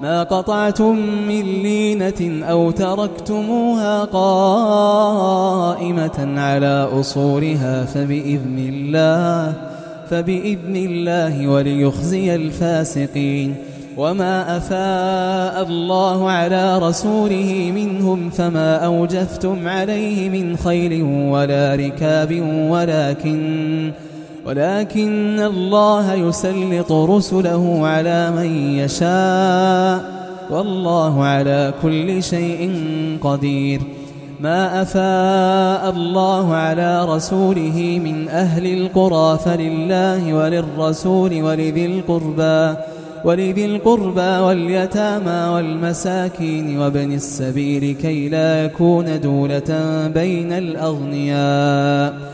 ما قطعتم من لينة أو تركتموها قائمة على أصولها فبإذن الله فبإذن الله وليخزي الفاسقين. وما أفاء الله على رسوله منهم فما أوجفتم عليه من خيل ولا ركاب ولكن ولكن الله يسلط رسله على من يشاء. والله على كل شيء قدير. ما أفاء الله على رسوله من أهل القرى فلله وللرسول ولذي القربى ولذي القربى واليتامى والمساكين وابن السبيل كي لا يكون دولة بين الأغنياء.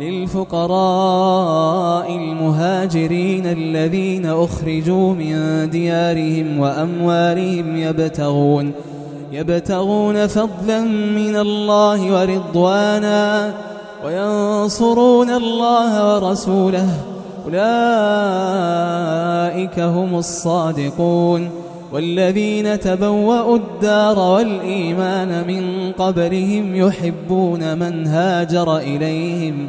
للفقراء المهاجرين الذين أخرجوا من ديارهم وأموالهم يبتغون يبتغون فضلا من الله ورضوانا وينصرون الله ورسوله. أولئك هم الصادقون. والذين تبوأوا الدار والإيمان من قبلهم يحبون من هاجر إليهم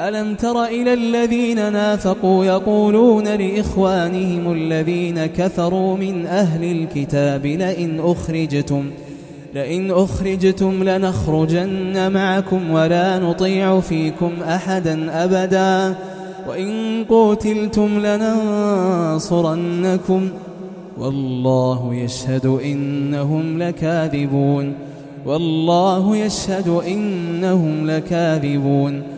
ألم تر إلى الذين نافقوا يقولون لإخوانهم الذين كفروا من أهل الكتاب لئن أخرجتم لئن أخرجتم لنخرجن معكم ولا نطيع فيكم أحدا أبدا وإن قوتلتم لننصرنكم والله يشهد إنهم لكاذبون والله يشهد إنهم لكاذبون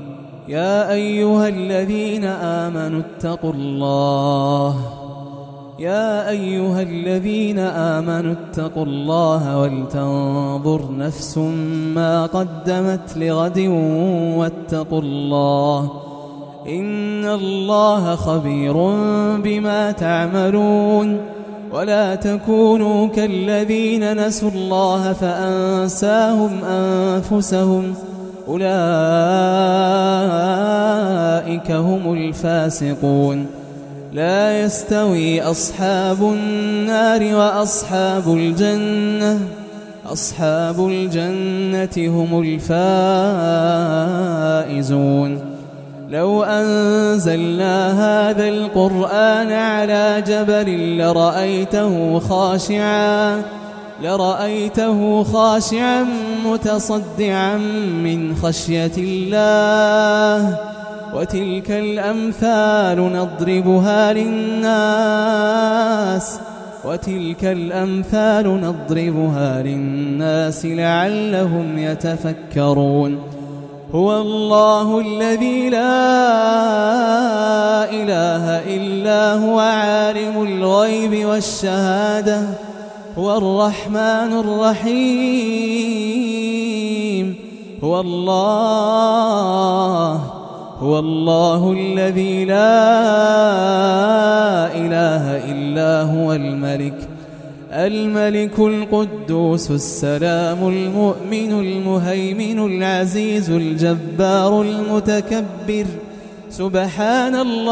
يا أيها الذين آمنوا اتقوا الله. يا أيها الذين آمنوا اتقوا الله ولتنظر نفس ما قدمت لغد واتقوا الله. إن الله خبير بما تعملون. ولا تكونوا كالذين نسوا الله فأنساهم أنفسهم. أولئك هم الفاسقون. لا يستوي أصحاب النار وأصحاب الجنة. أصحاب الجنة هم الفائزون. لو أنزلنا هذا القرآن على جبل لرأيته خاشعا. لرأيته خاشعا متصدعا من خشية الله. وتلك الأمثال نضربها للناس. وتلك الأمثال نضربها للناس لعلهم يتفكرون. هو الله الذي لا إله إلا هو عالم الغيب والشهادة. هو الرحمن الرحيم. هو الله. هو الله الذي لا إله إلا هو الملك. الملك القدوس السلام المؤمن المهيمن العزيز الجبار المتكبر. سبحان الله.